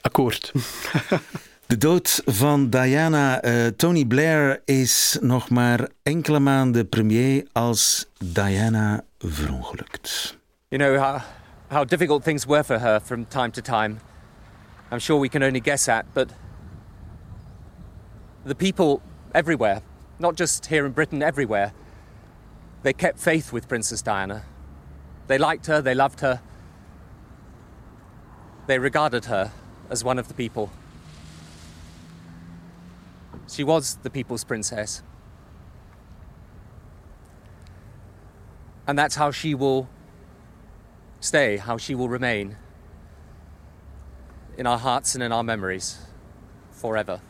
akkoord. De dood van Diana. Uh, Tony Blair is nog maar enkele maanden premier als Diana verongelukt. You know how, how difficult things were for her from time to time. I'm sure we can only guess at, but the people everywhere, not just here in Britain, everywhere, they kept faith with Princess Diana. They liked her, they loved her, they regarded her as one of the people. She was the people's princess. And that's how she will stay, how she will remain in our hearts and in our memories forever.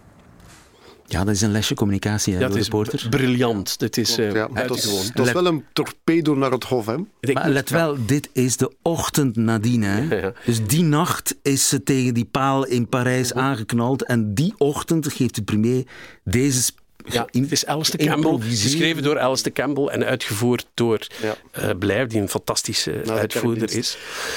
Ja, dat is een lesje communicatie, hè, dat is briljant. Dit is, uh, ja, dat, is, dat is wel een torpedo naar het hof, hè? Maar let wel, dit is de ochtend nadien, hè? Ja, dus die nacht is ze tegen die paal in Parijs aangeknald en die ochtend geeft de premier deze ja, het is Alistair Campbell, geschreven door Alistair Campbell en uitgevoerd door ja. uh, Blair, die een fantastische nou, uitvoerder is.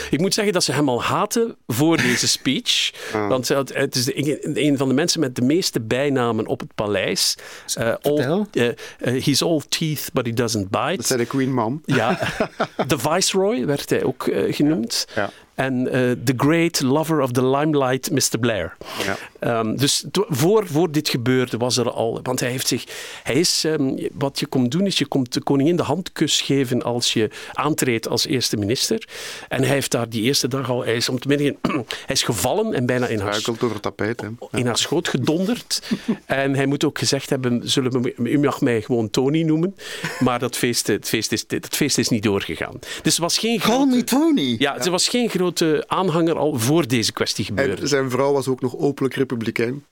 Ik moet zeggen dat ze hem al haten voor deze speech. Ah. Want het is een van de mensen met de meeste bijnamen op het paleis. Uh, all, uh, he's all teeth, but he doesn't bite. Dat zei de Queen Mom. Ja, de Viceroy werd hij ook genoemd. Ja en uh, The Great Lover of the Limelight, Mr. Blair. Ja. Um, dus voor, voor dit gebeurde was er al, want hij heeft zich, hij is, um, wat je komt doen is, je komt de koningin de handkus geven als je aantreedt als eerste minister. En hij heeft daar die eerste dag al, hij is om te midden, hij is gevallen en bijna in haar, door tapijt, hè? in haar schoot gedonderd. en hij moet ook gezegd hebben, zullen we, u mag mij gewoon Tony noemen, maar dat feest, het feest, is, het feest is niet doorgegaan. Dus was geen Call me Tony! Ja, ja. er was geen groot grote aanhanger al voor deze kwestie gebeurde. En zijn vrouw was ook nog openlijk republikein.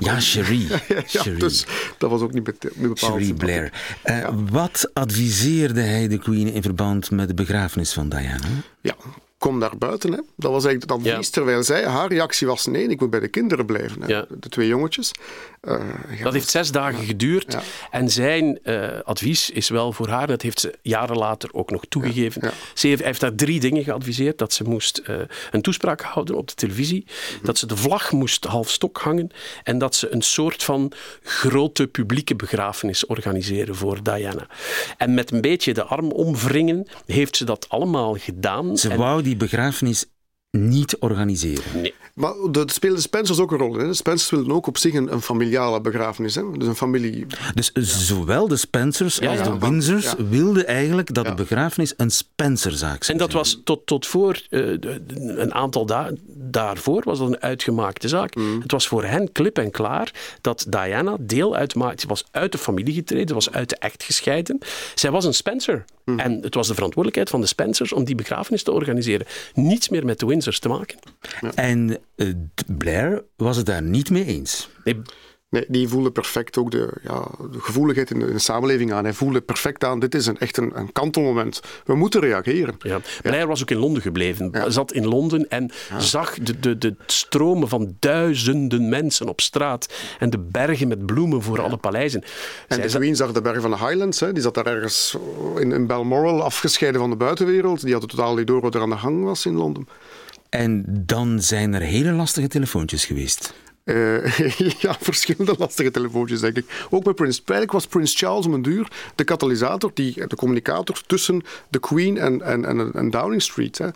Ja, Cherie. ja, Dus dat was ook niet, bepaald. Cherie Blair. Uh, Wat adviseerde hij de Queen in verband met de begrafenis van Diana? Ja, kom naar buiten. Hè. Dat was eigenlijk het advies. Ja. Terwijl zij, haar reactie was: nee, ik moet bij de kinderen blijven. Hè. Ja. De twee jongetjes. Uh, dat heeft zes dagen geduurd. En zijn uh, advies is wel voor haar, dat heeft ze jaren later ook nog toegegeven. Ze heeft, hij heeft daar drie dingen geadviseerd: dat ze moest uh, een toespraak houden op de televisie, mm-hmm. dat ze de vlag moest half stok hangen en dat ze een soort van grote publieke begrafenis organiseren voor Diana. En met een beetje de arm omwringen heeft ze dat allemaal gedaan. Ze wou die begrafenis niet organiseren. Nee. Maar dat speelde Spencers ook een rol. Hè? De Spencers wilden ook op zich een, een familiale begrafenis. Hè? Dus een familie... Dus zowel de Spencers als de Windsors wilden eigenlijk dat de begrafenis een Spencerzaak zou En dat was tot, tot voor uh, een aantal dagen daarvoor was dat een uitgemaakte zaak. Mm. Het was voor hen klip en klaar dat Diana deel uitmaakte. Ze was uit de familie getreden, was uit de echt gescheiden. Zij was een Spencer. Mhm. En het was de verantwoordelijkheid van de Spencers om die begrafenis te organiseren. Niets meer met de Windsors te maken. En uh, Blair was het daar niet mee eens. Nee, Nee, die voelde perfect ook de, ja, de gevoeligheid in de, in de, samenleving aan. Hij voelde perfect aan, dit is een, echt een, een kantelmoment. We moeten reageren. Ja. Blair was ook in Londen gebleven. Ja. Zat in Londen en ja. zag de, de, de stromen van duizenden mensen op straat. En de bergen met bloemen voor alle paleizen. En de Queen zag de bergen van de Highlands. Hè. Die zat daar ergens in, in Balmoral, afgescheiden van de buitenwereld. Die had het totaal niet door wat er aan de gang was in Londen. En dan zijn er hele lastige telefoontjes geweest. Uh, ja, verschillende lastige telefoontjes, denk ik. Ook met Prins. Eigenlijk was Prins Charles om een duur de katalysator, die, de communicator tussen de Queen en, en, en, en Downing Street. Hè.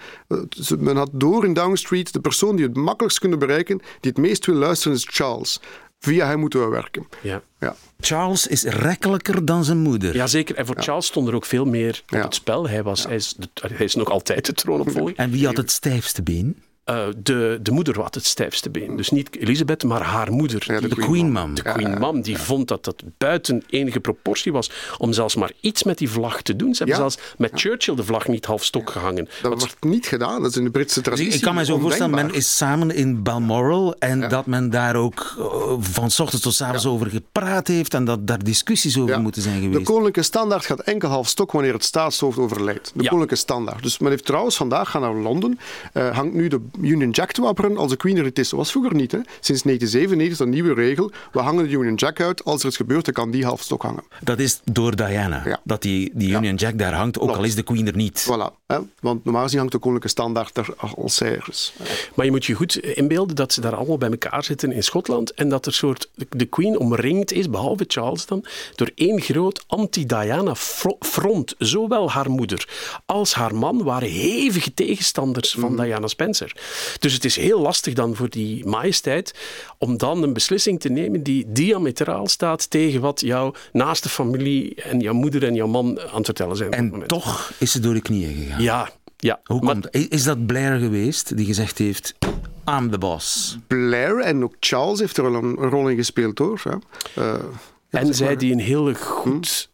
Dus men had door in Downing Street de persoon die het makkelijkst kunnen bereiken, die het meest wil luisteren, is Charles. Via hem moeten we werken. Ja. Ja. Charles is rekkelijker dan zijn moeder. Jazeker, en voor ja. Charles stond er ook veel meer op ja. het spel. Hij, was, hij, is, hij is nog altijd de troonopvolger. En wie had het stijfste been? Uh, de, de moeder had het stijfste been. Dus niet Elisabeth, maar haar moeder. Ja, de, de Queen Mom. De Queen Mom, die vond dat dat buiten enige proportie was om zelfs maar iets met die vlag te doen. Ze hebben zelfs met Churchill de vlag niet half stok gehangen. Dat wordt niet gedaan, dat is in de Britse traditie. Dus ik kan me zo voorstellen, men is samen in Balmoral en dat men daar ook uh, van s ochtends tot s avonds over gepraat heeft en dat daar discussies over moeten zijn geweest. De koninklijke standaard gaat enkel half stok wanneer het staatshoofd overlijdt. De koninklijke standaard. Dus men heeft trouwens vandaag gaan naar Londen, uh, hangt nu de Union Jack te wapperen als de Queen er niet is. Dat was vroeger niet. Hè. Sinds 1997 is dat een nieuwe regel. We hangen de Union Jack uit. Als er iets gebeurt, dan kan die half stok hangen. Dat is door Diana. Ja. Dat die, die Union Jack daar hangt, ook Klopt. al is de Queen er niet. Voilà. Hè. Want normaal gezien hangt de koninklijke standaard er als zij er is. Maar je moet je goed inbeelden dat ze daar allemaal bij elkaar zitten in Schotland en dat er soort de Queen omringd is, behalve Charles dan, door één groot anti-Diana front. Zowel haar moeder als haar man waren hevige tegenstanders van mm. Diana Spencer. Dus het is heel lastig dan voor die majesteit om dan een beslissing te nemen die diametraal staat tegen wat jouw naaste familie en jouw moeder en jouw man aan het vertellen zijn. En toch is ze door de knieën gegaan. Ja, ja. Hoe komt, is dat Blair geweest die gezegd heeft: I'm the boss? Blair en ook Charles heeft er wel een rol in gespeeld hoor. Ja. Uh, en zij die een heel goed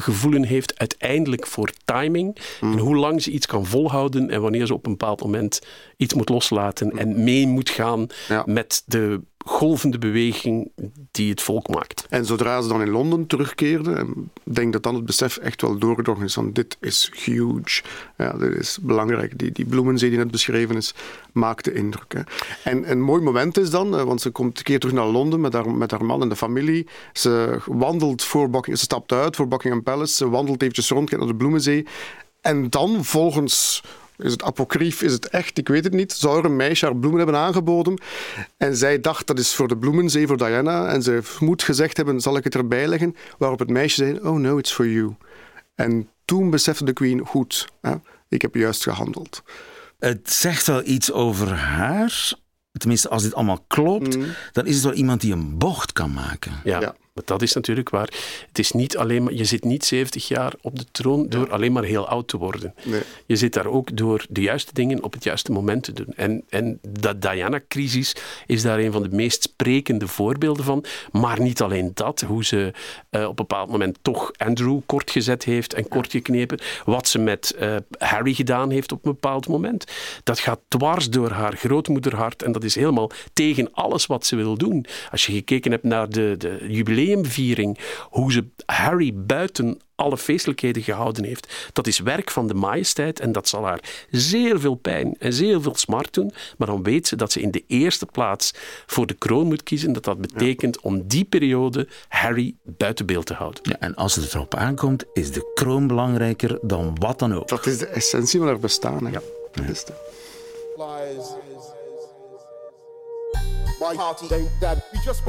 gevoelen heeft uiteindelijk voor timing. Mm. En hoe lang ze iets kan volhouden en wanneer ze op een bepaald moment iets moet loslaten mm. en mee moet gaan ja. met de golvende beweging die het volk maakt. En zodra ze dan in Londen terugkeerden, denk dat dan het besef echt wel doorgedrongen is van dit is huge. Ja, dit is belangrijk. Die, die bloemenzee die net beschreven is, maakte indruk. Hè. En een mooi moment is dan, want ze komt een keer terug naar Londen met haar, met haar man en de familie. Ze wandelt voor Buckingham, ze stapt uit voor Buckingham Palace, ze wandelt eventjes rond, naar de bloemenzee. En dan, volgens is het apocrief? Is het echt? Ik weet het niet. Zou er een meisje haar bloemen hebben aangeboden? En zij dacht dat is voor de bloemenzee, voor Diana. En ze moet gezegd hebben: zal ik het erbij leggen? Waarop het meisje zei: Oh no, it's for you. En toen besefte de queen: goed, hè, ik heb juist gehandeld. Het zegt wel iets over haar. Tenminste, als dit allemaal klopt, mm. dan is het wel iemand die een bocht kan maken. Ja. ja. Dat is natuurlijk waar. Het is niet alleen maar, je zit niet 70 jaar op de troon door ja. alleen maar heel oud te worden. Nee. Je zit daar ook door de juiste dingen op het juiste moment te doen. En, en dat Diana-crisis is daar een van de meest sprekende voorbeelden van. Maar niet alleen dat, hoe ze uh, op een bepaald moment toch Andrew kort gezet heeft en kort geknepen. Wat ze met uh, Harry gedaan heeft op een bepaald moment. Dat gaat dwars door haar grootmoederhart en dat is helemaal tegen alles wat ze wil doen. Als je gekeken hebt naar de, de jubileum jubileumviering, hoe ze Harry buiten alle feestelijkheden gehouden heeft. Dat is werk van de majesteit en dat zal haar zeer veel pijn en zeer veel smart doen. Maar dan weet ze dat ze in de eerste plaats voor de kroon moet kiezen. Dat dat betekent ja. om die periode Harry buiten beeld te houden. Ja, en als het erop aankomt, is de kroon belangrijker dan wat dan ook. Dat is de essentie van haar bestaan. Hè? Ja. Dat is het. My party don't dad, we just.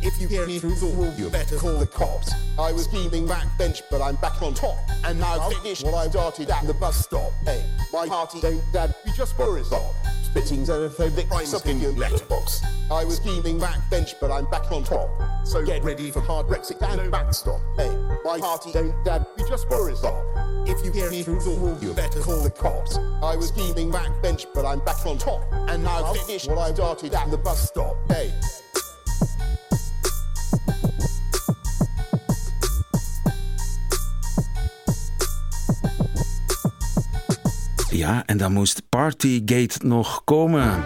If you hear me through the wall, you better call the cops. I was scheming backbench, but I'm back on top. And now I've finished what I started at the bus stop. Hey, my party don't dad, we just borrow stop. Spitting xenophobic crimes in your letterbox. I was scheming backbench, but I'm back on top. So get ready for hard Brexit and backstop. Hey, my party don't dad, we just borrow stop. If you hear me through the wall, you better call the cops. I was scheming backbench, but I'm back on top. And now I've finished what I started at the bus stop. Hey. Ja, en dan moest Partygate nog komen.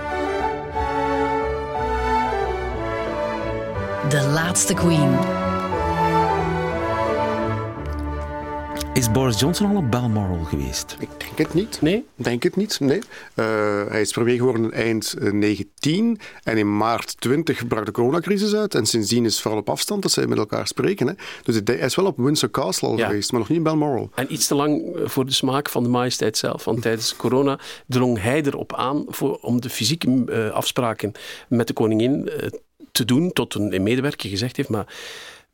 De laatste Queen. Is Boris Johnson al op Balmoral geweest? Ik denk het niet. Nee? Denk het niet, nee. Uh, hij is premier geworden eind 19 en in maart 20 brak de coronacrisis uit. En sindsdien is het vooral op afstand dat zij met elkaar spreken. Hè. Dus hij is wel op Windsor Castle al Ja. geweest, maar nog niet in Balmoral. En iets te lang eh, voor de smaak van de majesteit zelf. Want tijdens corona drong hij erop aan voor, om de fysieke eh, afspraken met de koningin eh, te doen, tot een, een medewerker gezegd heeft. Maar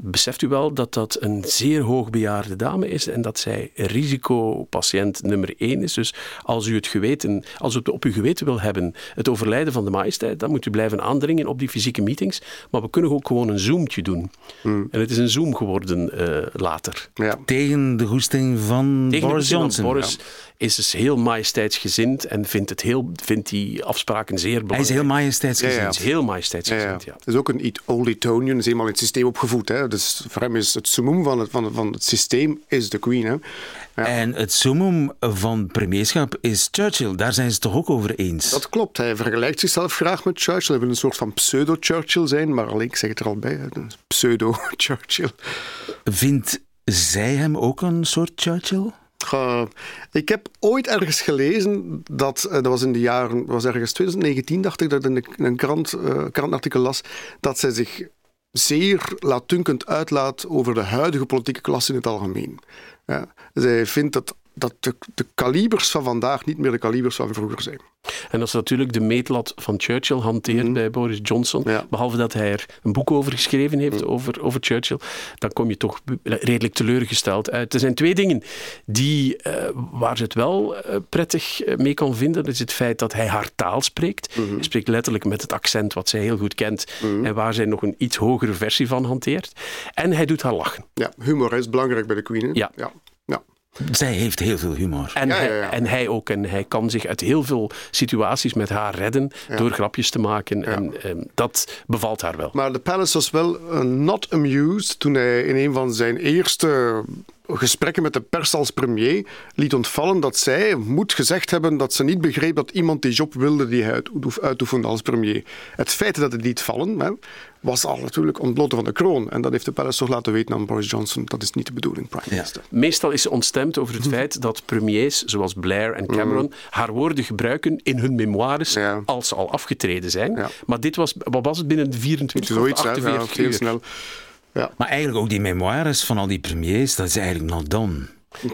beseft u wel dat dat een zeer hoogbejaarde dame is en dat zij risicopatiënt nummer één is. Dus als u het geweten, als u het op uw geweten wil hebben, het overlijden van de majesteit, dan moet u blijven aandringen op die fysieke meetings. Maar we kunnen ook gewoon een zoomtje doen. En het is een zoom geworden eh, later. Ja. Tegen de goesting van Tegen de Boris Johnson. Boris is dus heel majesteitsgezind en vindt, het heel, vindt die afspraken zeer belangrijk. Hij is heel majesteitsgezind. Hij is heel Ja, majesteitsgezind, ja. ja. Het is ook een Eat Old Etonian, is eenmaal in het systeem opgevoed. Hè. Dus voor hem is het summum van het, van het, van het systeem is de Queen. Hè. En het summum van premierschap is Churchill. Daar zijn ze het toch ook over eens? Dat klopt. Hij vergelijkt zichzelf graag met Churchill. Hij wil een soort van pseudo-Churchill zijn, maar alleen, ik zeg het er al bij, pseudo-Churchill. Vindt zij hem ook een soort Churchill? Ik heb ooit ergens gelezen dat, eh, dat was in de jaren, was ergens 2019 dacht ik, dat ik in een- in een krant, eh, krantartikel las, dat zij zich zeer laatdunkend uitlaat over de huidige politieke klasse in het algemeen. Ja, zij vindt dat, dat de, de kalibers van vandaag niet meer de kalibers van vroeger zijn. En dat is natuurlijk de meetlat van Churchill hanteert Mhm. bij Boris Johnson. Behalve dat hij er een boek over geschreven heeft, Mhm. over, over Churchill. Dan kom je toch redelijk teleurgesteld uit. Er zijn twee dingen die, eh, waar ze het wel eh, prettig eh, mee kan vinden. Dat is het feit dat hij haar taal spreekt. Mhm. Hij spreekt letterlijk met het accent wat zij heel goed kent. En waar zij nog een iets hogere versie van hanteert. En hij doet haar lachen. Ja, humor is belangrijk bij de Queen. ja. Zij heeft heel veel humor. En, Ja, hij, ja, ja. en hij ook. En hij kan zich uit heel veel situaties met haar redden door grapjes te maken. En ehm, dat bevalt haar wel. Maar de Palace was wel eh, not amused toen hij in een van zijn eerste gesprekken met de pers als premier liet ontvallen dat zij moet gezegd hebben dat ze niet begreep dat iemand die job wilde die hij uit- uitoefende als premier. Het feit dat het liet vallen, hè, was al natuurlijk ontbloten van de kroon. En dat heeft de Palace toch laten weten aan Boris Johnson. Dat is niet de bedoeling, prime minister. Meestal is ze ontstemd over het feit dat premiers zoals Blair en Cameron haar woorden gebruiken in hun memoires als ze al afgetreden zijn. Maar dit was, wat was het, binnen de 24 Zoiets, of hè, 48 ja, heel uur. snel. Ja. Maar eigenlijk ook die memoires van al die premiers, dat is eigenlijk not done.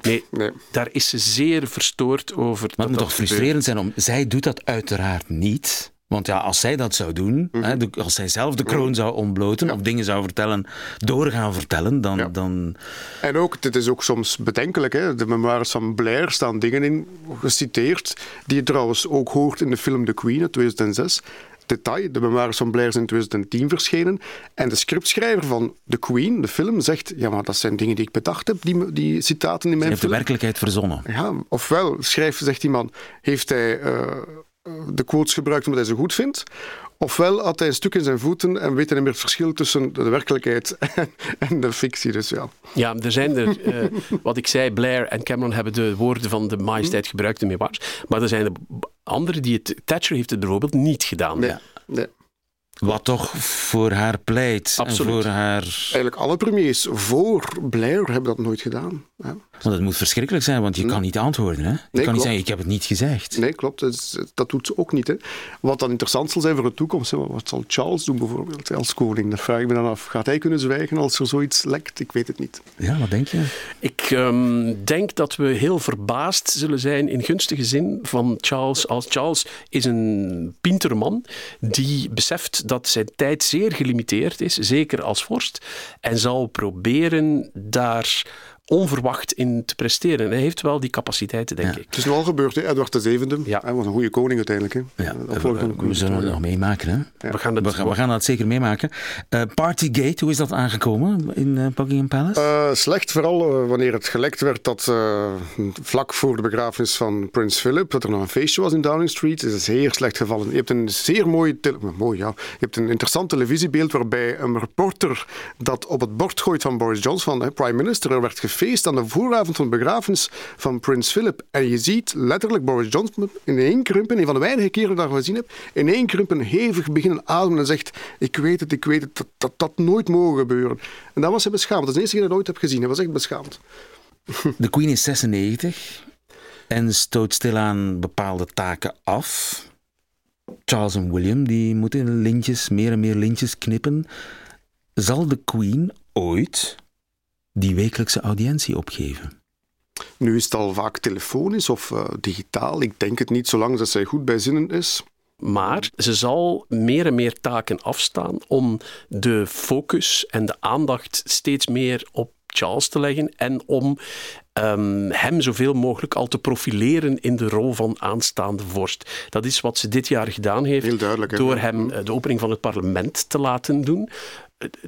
Nee, daar is ze zeer verstoord over. Maar het moet toch frustrerend zijn om... Zij doet dat uiteraard niet. Want ja, als zij dat zou doen, Mhm. hè, als zij zelf de kroon zou ontbloten of dingen zou vertellen, doorgaan vertellen, dan... dan En ook, dit is ook soms bedenkelijk, hè? de memoires van Blair staan dingen in geciteerd, die je trouwens ook hoort in de film The Queen uit 2006. Detail, de memoires van Blair zijn in 2010 verschenen. En de scriptschrijver van The Queen, de film, zegt, ja, maar dat zijn dingen die ik bedacht heb, die, die citaten in mijn heeft de werkelijkheid verzonnen. Ja, ofwel, schrijft, zegt die man, heeft hij eh, de quotes gebruikt omdat hij ze goed vindt, ofwel had hij een stuk in zijn voeten en weet hij niet meer het verschil tussen de werkelijkheid en, en de fictie. Dus ja. Ja, er zijn er, eh, wat ik zei, Blair en Cameron hebben de woorden van de majesteit gebruikt in memoirs. Maar er zijn er anderen die het, Thatcher heeft het bijvoorbeeld niet gedaan. Nee, nee. Wat toch voor haar pleit. En Absoluut. voor haar... Eigenlijk alle premiers voor Blair hebben dat nooit gedaan. Ja. Want het moet verschrikkelijk zijn, want je kan niet antwoorden. Hè? Je kan niet zeggen, ik heb het niet gezegd. Nee, klopt. Dat, is- dat doet ze ook niet. Hè. Wat dan interessant zal zijn voor de toekomst. Hè. Wat zal Charles doen bijvoorbeeld als koning? Dat vraag ik me dan af. Gaat hij kunnen zwijgen als er zoiets lekt? Ik weet het niet. Ja, wat denk je? Ik ehm, denk dat we heel verbaasd zullen zijn in gunstige zin van Charles. Als Charles is een pinterman die beseft dat zijn tijd zeer gelimiteerd is, zeker als vorst, en zal proberen daar onverwacht in te presteren. Hij heeft wel die capaciteiten, denk ik. Het is nu al gebeurd. Hè. Edward VII ja. hij was een goede koning uiteindelijk. Hè. Ja, we, opvolger van de we zullen het nog meemaken. Hè? We, gaan het, We, gaan, we gaan dat zeker meemaken. Eh, Partygate, hoe is dat aangekomen in eh, Buckingham Palace? Eh, slecht, vooral wanneer het gelekt werd dat eh, vlak voor de begrafenis van prins Philip, dat er nog een feestje was in Downing Street, is het zeer slecht gevallen. Je hebt een zeer mooi, mooi ja, je hebt een interessant televisiebeeld waarbij een reporter dat op het bord gooit van Boris Johnson, van de prime minister, er werd gefilmd feest aan de vooravond van de begrafenis van prins Philip. En je ziet letterlijk Boris Johnson in één krimpen, een van de weinige keren dat ik gezien heb, in één krimpen hevig beginnen ademen en zegt: Ik weet het, ik weet het, dat dat, dat nooit mogen gebeuren. En dan was hij beschaamd. Dat is de eerste keer dat ik dat ooit heb gezien. Hij was echt beschaamd. De Queen is 96 en stoot stilaan bepaalde taken af. Charles en William die moeten lintjes, meer en meer lintjes knippen. Zal de Queen ooit die wekelijkse audiëntie opgeven? Nu is het al vaak telefonisch of uh, digitaal. Ik denk het niet, zolang dat zij goed bij zinnen is. Maar ze zal meer en meer taken afstaan om de focus en de aandacht steeds meer op Charles te leggen en om um, hem zoveel mogelijk al te profileren in de rol van aanstaande vorst. Dat is wat ze dit jaar gedaan heeft door hem eh, de opening van het parlement te laten doen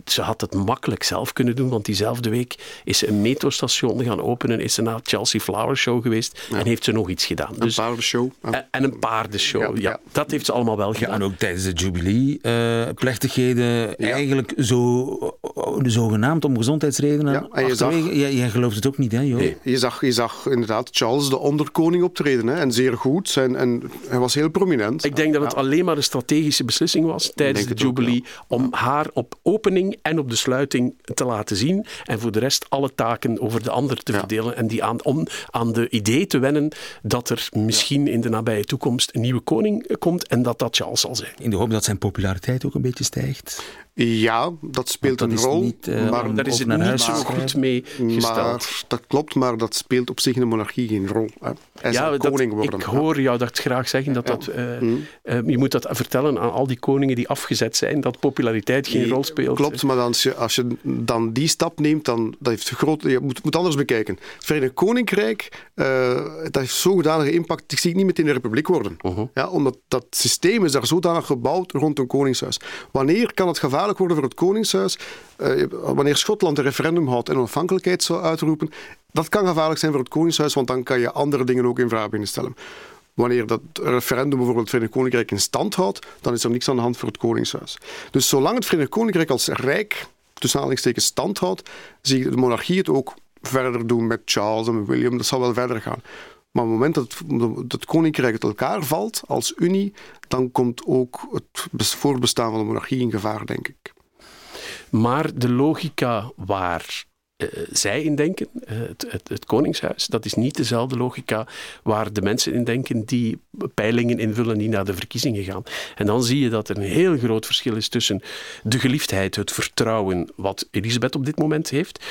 ze had het makkelijk zelf kunnen doen, want diezelfde week is ze een metrostation gaan openen, is ze naar Chelsea Flower Show geweest en heeft ze nog iets gedaan. Een dus, paardenshow. En, en, een paardenshow, ja, Dat heeft ze allemaal wel gedaan. en ook tijdens de Jubilee-plechtigheden uh, eigenlijk zo, zogenaamd om gezondheidsredenen. Ja, en je, zag, jij, gelooft het ook niet, hè, joh? Nee, je zag, je zag inderdaad Charles de onderkoning optreden, hè, en zeer goed. En, en hij was heel prominent. Ik denk dat het alleen maar een strategische beslissing was tijdens de Jubilee om haar op opening en op de sluiting te laten zien. En voor de rest alle taken over de ander te verdelen. En die aan, om aan de idee te wennen dat er misschien in de nabije toekomst een nieuwe koning komt en dat dat Charles zal zijn. In de hoop dat zijn populariteit ook een beetje stijgt. Ja, dat speelt een rol. Niet, uh, maar daar is het niet zo goed mee gesteld. Maar, dat klopt, maar dat speelt op zich in de monarchie geen rol. Hè. Hij ja, koning worden. Ik hoor jou dat graag zeggen. Dat dat, uh, uh, je moet dat vertellen aan al die koningen die afgezet zijn, dat populariteit geen rol speelt. Klopt, maar als je, als je dan die stap neemt, dan dat heeft groot, je moet, moet anders bekijken. Het Verenigd Koninkrijk, dat heeft zodanige impact, ik zie het niet meteen een republiek worden. -huh. ja, omdat dat systeem is daar zodanig gebouwd rond een koningshuis. Wanneer kan het gevaar worden voor het Koningshuis. Uh, wanneer Schotland een referendum houdt en onafhankelijkheid zou uitroepen, dat kan gevaarlijk zijn voor het Koningshuis, want dan kan je andere dingen ook in vraag binnen stellen. Wanneer dat referendum bijvoorbeeld het Verenigd Koninkrijk in stand houdt, dan is er niks aan de hand voor het Koningshuis. Dus zolang het Verenigd Koninkrijk als rijk, tussen aanhalingstekens, stand houdt, zie je de monarchie het ook verder doen met Charles en William. Dat zal wel verder gaan. Maar op het moment dat het, koninkrijk uit elkaar valt als unie, dan komt ook het voortbestaan van de monarchie in gevaar, denk ik. Maar de logica waar uh, zij in denken, uh, het, het, het, Koningshuis, dat is niet dezelfde logica waar de mensen in denken die peilingen invullen die naar de verkiezingen gaan. En dan zie je dat er een heel groot verschil is tussen de geliefdheid, het vertrouwen wat Elisabeth op dit moment heeft,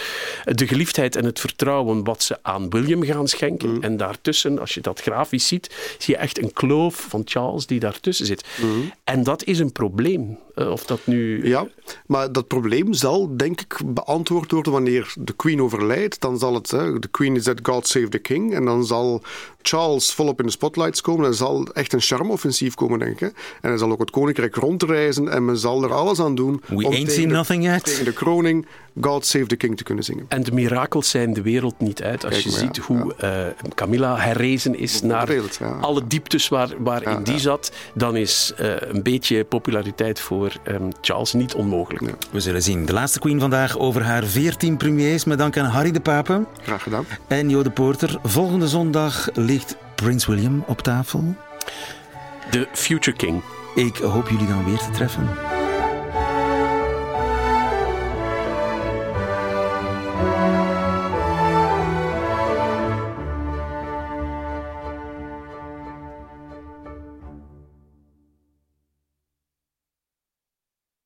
de geliefdheid en het vertrouwen wat ze aan William gaan schenken. Mm. En daartussen, als je dat grafisch ziet, zie je echt een kloof van Charles die daartussen zit. Mm. En dat is een probleem. Uh, of dat nu... Ja, maar dat probleem zal denk ik beantwoord worden wanneer de Queen overlijdt, dan zal het, hè, de Queen is that God save the King, en dan zal Charles volop in de spotlights komen. Er zal echt een charme-offensief komen, denk ik. En hij zal ook het koninkrijk rondreizen en men zal er alles aan doen We om ain't tegen, nothing de, yet. tegen de kroning God Save the King te kunnen zingen. En de mirakels zijn de wereld niet uit. Als je ziet hoe ja. uh, Camilla herrezen is naar ja. alle dieptes waar, waarin die zat, dan is uh, een beetje populariteit voor um, Charles niet onmogelijk. We zullen zien. De laatste queen vandaag over haar 14 premiers. Met dank aan Harry de Pape. Graag gedaan. En Jo de Porter. Volgende zondag ligt Prins William op tafel. De Future King. Ik hoop jullie dan weer te treffen.